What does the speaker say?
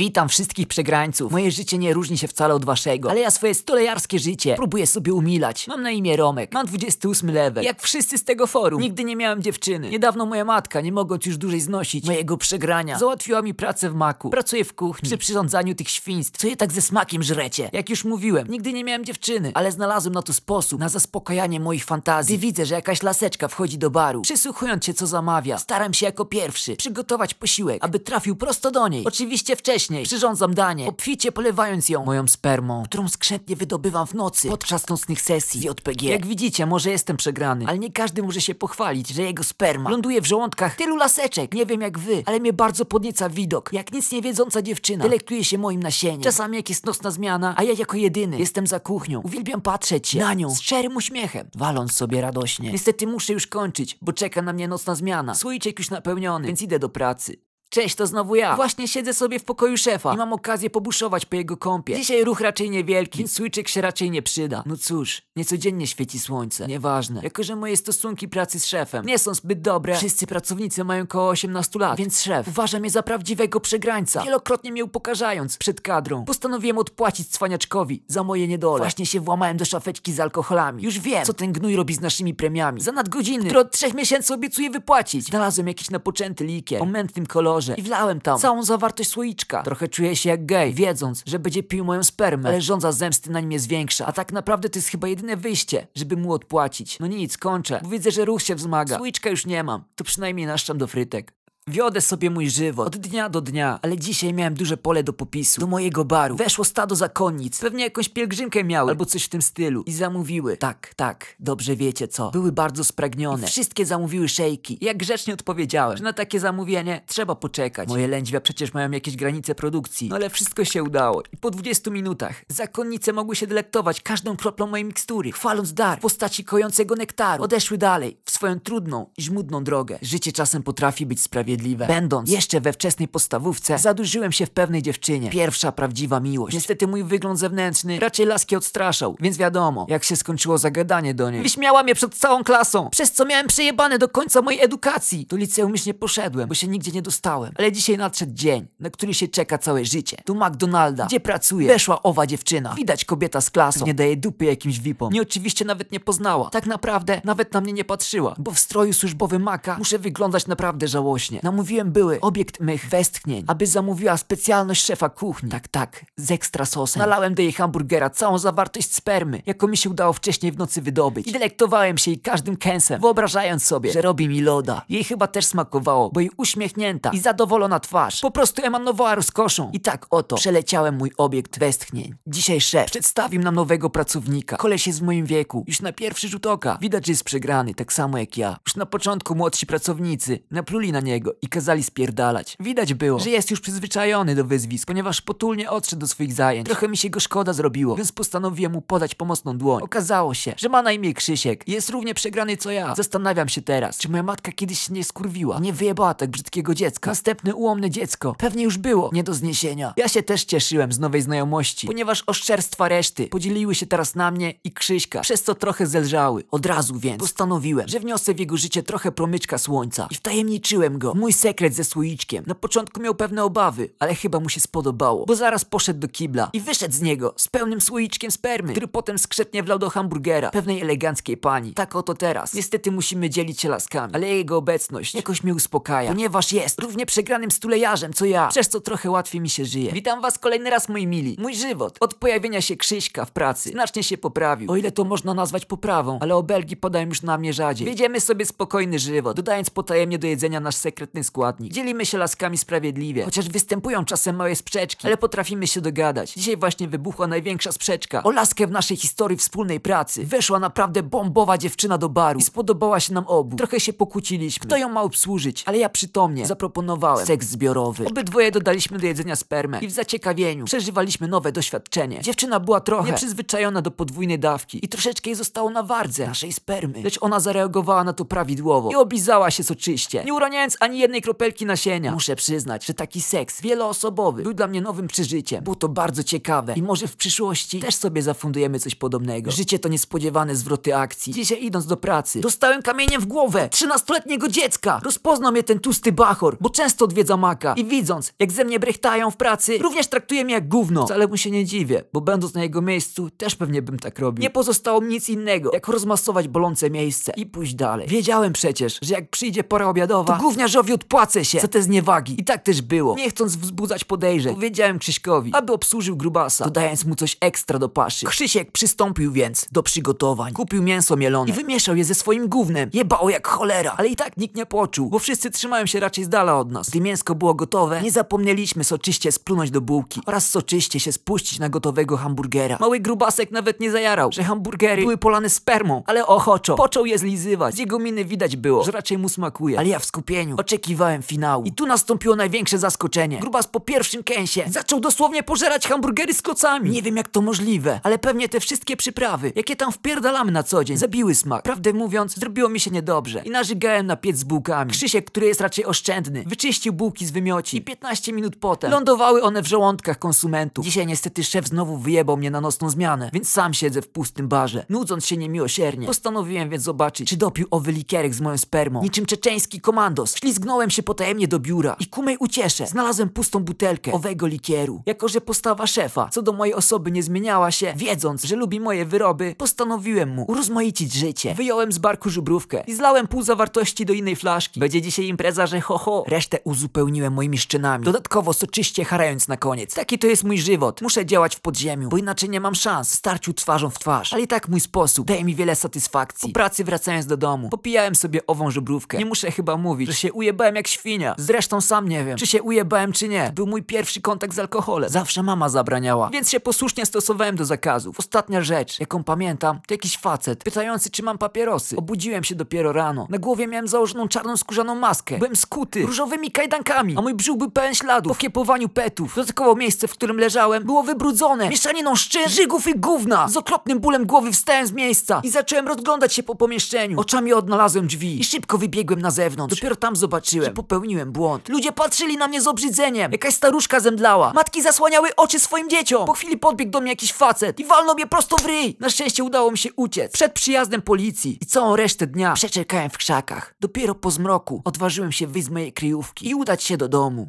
Witam wszystkich przegrańców. Moje życie nie różni się wcale od waszego, ale ja swoje stolejarskie życie próbuję sobie umilać. Mam na imię Romek, mam 28 level. Jak wszyscy z tego forum. Nigdy nie miałem dziewczyny. Niedawno moja matka, nie mogąc już dłużej znosić mojego przegrania, załatwiła mi pracę w maku. Pracuję w kuchni, przy przyrządzaniu tych świństw, co je tak ze smakiem żrecie. Jak już mówiłem, nigdy nie miałem dziewczyny, ale znalazłem na to sposób, na zaspokajanie moich fantazji. Gdy widzę, że jakaś laseczka wchodzi do baru, przysłuchując się co zamawia, staram się jako pierwszy przygotować posiłek, aby trafił prosto do niej. Oczywiście wcześniej przyrządzam danie, obficie polewając ją moją spermą, którą skrzętnie wydobywam w nocy podczas nocnych sesji JPG. Jak widzicie, może jestem przegrany, ale nie każdy może się pochwalić, że jego sperma ląduje w żołądkach tylu laseczek. Nie wiem jak wy, ale mnie bardzo podnieca widok, jak nic nie wiedząca dziewczyna delektuje się moim nasieniem. Czasami jak jest nocna zmiana, a ja jako jedyny jestem za kuchnią. Uwielbiam patrzeć się na nią z szczerym uśmiechem, waląc sobie radośnie. Niestety muszę już kończyć, bo czeka na mnie nocna zmiana. Słoiczek już napełniony, więc idę do pracy. Cześć, to znowu ja. Właśnie siedzę sobie w pokoju szefa i mam okazję pobuszować po jego kąpie. Dzisiaj ruch raczej niewielki, więc switchek się raczej nie przyda. No cóż, niecodziennie świeci słońce. Nieważne. Jako, że moje stosunki pracy z szefem nie są zbyt dobre, wszyscy pracownicy mają około 18 lat, więc szef uważa mnie za prawdziwego przegrańca. Wielokrotnie mnie upokarzając przed kadrą. Postanowiłem odpłacić cwaniaczkowi za moje niedole. Właśnie się włamałem do szafeczki z alkoholami. Już wiem, co ten gnój robi z naszymi premiami. Za nadgodziny, które od trzech miesięcy obiecuję wypłacić. Znalazłem jakiś napoczęty likier o mętnym kolorze i wlałem tam całą zawartość słoiczka. Trochę czuję się jak gej, wiedząc, że będzie pił moją spermę, ale żądza zemsty na nim jest większa. A tak naprawdę to jest chyba jedyne wyjście, żeby mu odpłacić. No nic, kończę, bo widzę, że ruch się wzmaga. Słoiczka już nie mam, to przynajmniej naszczam do frytek. Wiodę sobie mój żywot od dnia do dnia, ale dzisiaj miałem duże pole do popisu. Do mojego baru weszło stado zakonnic. Pewnie jakąś pielgrzymkę miały albo coś w tym stylu. I zamówiły. Tak, tak, dobrze wiecie co. Były bardzo spragnione. Wszystkie zamówiły szejki. Jak grzecznie odpowiedziałem, że na takie zamówienie trzeba poczekać. Moje lędźwia przecież mają jakieś granice produkcji. No ale wszystko się udało. I po 20 minutach zakonnice mogły się delektować każdą kroplą mojej mikstury, chwaląc dar w postaci kojącego nektaru. Odeszły dalej w swoją trudną i żmudną drogę. Życie czasem potrafi być sprawiedliwe. Będąc jeszcze we wczesnej podstawówce, zadłużyłem się w pewnej dziewczynie. Pierwsza prawdziwa miłość. Niestety mój wygląd zewnętrzny raczej laski odstraszał, więc wiadomo, jak się skończyło zagadanie do niej. Wyśmiała mnie przed całą klasą, przez co miałem przejebane do końca mojej edukacji. Do liceum już nie poszedłem, bo się nigdzie nie dostałem. Ale dzisiaj nadszedł dzień, na który się czeka całe życie. Do McDonalda, gdzie pracuję, weszła owa dziewczyna. Widać kobieta z klasą, nie daje dupy jakimś vipom. Mnie oczywiście nawet nie poznała. Tak naprawdę nawet na mnie nie patrzyła, bo w stroju służbowym Maka muszę wyglądać naprawdę żałośnie. Namówiłem były obiekt mych westchnień, aby zamówiła specjalność szefa kuchni. Tak, tak, z ekstra sosem. Nalałem do jej hamburgera całą zawartość spermy, jaką mi się udało wcześniej w nocy wydobyć. I delektowałem się jej każdym kęsem, wyobrażając sobie, że robi mi loda. Jej chyba też smakowało, bo jej uśmiechnięta i zadowolona twarz po prostu emanowała rozkoszą. I tak oto przeleciałem mój obiekt westchnień. Dzisiaj szef przedstawił nam nowego pracownika. Koleś jest w moim wieku, już na pierwszy rzut oka. Widać, że jest przegrany, tak samo jak ja. Już na początku młodsi pracownicy napluli na niego i kazali spierdalać. Widać było, że jest już przyzwyczajony do wyzwisk, ponieważ potulnie odszedł do swoich zajęć. Trochę mi się go szkoda zrobiło, więc postanowiłem mu podać pomocną dłoń. Okazało się, że ma na imię Krzysiek jest równie przegrany co ja. Zastanawiam się teraz, czy moja matka kiedyś się nie skurwiła, nie wyjebała tak brzydkiego dziecka. Następne ułomne dziecko pewnie już było nie do zniesienia. Ja się też cieszyłem z nowej znajomości, ponieważ oszczerstwa reszty podzieliły się teraz na mnie i Krzyśka, przez co trochę zelżały. Od razu więc postanowiłem, że wniosę w jego życie trochę promyczka słońca i wtajemniczyłem go. Mój sekret ze słoiczkiem. Na początku miał pewne obawy, ale chyba mu się spodobało, bo zaraz poszedł do kibla i wyszedł z niego z pełnym słoiczkiem spermy, który potem skrzepnie wlał do hamburgera pewnej eleganckiej pani. Tak oto teraz. Niestety musimy dzielić się laskami, ale jego obecność jakoś mnie uspokaja, ponieważ jest równie przegranym stulejarzem co ja, przez co trochę łatwiej mi się żyje. Witam was kolejny raz moi mili. Mój żywot od pojawienia się Krzyśka w pracy znacznie się poprawił, o ile to można nazwać poprawą, ale obelgi podają już na mnie rzadziej. Wiedziemy sobie spokojny żywot, dodając potajemnie do jedzenia nasz składnik. Dzielimy się laskami sprawiedliwie, chociaż występują czasem małe sprzeczki, ale potrafimy się dogadać. Dzisiaj właśnie wybuchła największa sprzeczka o laskę w naszej historii wspólnej pracy. Weszła naprawdę bombowa dziewczyna do baru i spodobała się nam obu. Trochę się pokłóciliśmy. Kto ją ma obsłużyć? Ale ja przytomnie zaproponowałem seks zbiorowy. Obydwoje dodaliśmy do jedzenia spermę i w zaciekawieniu przeżywaliśmy nowe doświadczenie. Dziewczyna była trochę nieprzyzwyczajona do podwójnej dawki i troszeczkę jej zostało na wardze naszej spermy. Lecz ona zareagowała na to prawidłowo i oblizała się soczyście, nie uroniając ani jednej kropelki nasienia. Muszę przyznać, że taki seks wieloosobowy był dla mnie nowym przeżyciem. Było to bardzo ciekawe i może w przyszłości też sobie zafundujemy coś podobnego. Życie to niespodziewane zwroty akcji. Dzisiaj idąc do pracy, dostałem kamieniem w głowę 13-letniego dziecka. Rozpoznał mnie ten tłusty bachor, bo często odwiedza maka i widząc, jak ze mnie brechtają w pracy, również traktuje mnie jak gówno. Wcale mu się nie dziwię, bo będąc na jego miejscu, też pewnie bym tak robił. Nie pozostało mi nic innego, jak rozmasować bolące miejsce i pójść dalej. Wiedziałem przecież, że jak przyjdzie pora obiadowa, to gówniarzowi odpłacę się za te zniewagi. I tak też było. Nie chcąc wzbudzać podejrzeń, powiedziałem Krzyśkowi, aby obsłużył grubasa, dodając mu coś ekstra do paszy. Krzysiek przystąpił więc do przygotowań. Kupił mięso mielone i wymieszał je ze swoim gównem. Jebało jak cholera, ale i tak nikt nie poczuł, bo wszyscy trzymają się raczej z dala od nas. Gdy mięsko było gotowe, nie zapomnieliśmy soczyście splunąć do bułki oraz soczyście się spuścić na gotowego hamburgera. Mały grubasek nawet nie zajarał, że hamburgery były polane spermą, ale ochoczo począł je zlizywać. Z jego miny widać było, że raczej mu smakuje. Ale ja w skupieniu oczekiwałem finału. I tu nastąpiło największe zaskoczenie. Grubas po pierwszym kęsie zaczął dosłownie pożerać hamburgery z kocami. Nie wiem jak to możliwe, ale pewnie te wszystkie przyprawy, jakie tam wpierdalamy na co dzień, zabiły smak. Prawdę mówiąc, zrobiło mi się niedobrze. I narzygałem na piec z bułkami. Krzysiek, który jest raczej oszczędny, wyczyścił bułki z wymioci i 15 minut potem lądowały one w żołądkach konsumentów. Dzisiaj niestety szef znowu wyjebał mnie na nocną zmianę, więc sam siedzę w pustym barze, nudząc się niemiłosiernie. Postanowiłem więc zobaczyć, czy dopił owy likierek z moją spermą. Niczym czeczeński komandos, ślizgnąłem się potajemnie do biura i ku mej uciesze znalazłem pustą butelkę owego likieru. Jako, że postawa szefa co do mojej osoby nie zmieniała się, wiedząc, że lubi moje wyroby, postanowiłem mu urozmaicić życie. Wyjąłem z barku żubrówkę i zlałem pół zawartości do innej flaszki. Będzie dzisiaj impreza, że ho ho. Resztę uzupełniłem moimi szczynami. Dodatkowo soczyście harając na koniec. Taki to jest mój żywot. Muszę działać w podziemiu, bo inaczej nie mam szans starciu twarzą w twarz. Ale i tak mój sposób daje mi wiele satysfakcji. Po pracy wracając do domu, popijałem sobie ową żubrówkę. Nie muszę chyba mówić, że się ujebałem jak świnia. Zresztą sam nie wiem, czy się ujebałem czy nie. Był mój pierwszy kontakt z alkoholem. Zawsze mama zabraniała, więc się posłusznie stosowałem do zakazów. Ostatnia rzecz, jaką pamiętam, to jakiś facet pytający, czy mam papierosy. Obudziłem się dopiero rano. Na głowie miałem założoną czarną skórzaną maskę. Byłem skuty różowymi kajdankami, a mój brzuch był pełen śladów po kiepowaniu petów. Dodatkowo miejsce, w którym leżałem, było wybrudzone mieszaniną szczyn, żygów i gówna. Z okropnym bólem głowy wstałem z miejsca i zacząłem rozglądać się po pomieszczeniu. Oczami odnalazłem drzwi i szybko wybiegłem na zewnątrz. Dopiero tam zobaczyłem, że popełniłem błąd. Ludzie patrzyli na mnie z obrzydzeniem. Jakaś staruszka zemdlała. Matki zasłaniały oczy swoim dzieciom. Po chwili podbiegł do mnie jakiś facet i walnął mnie prosto w ryj. Na szczęście udało mi się uciec. Przed przyjazdem policji i całą resztę dnia przeczekałem w krzakach. Dopiero po zmroku odważyłem się wyjść z mojej kryjówki i udać się do domu.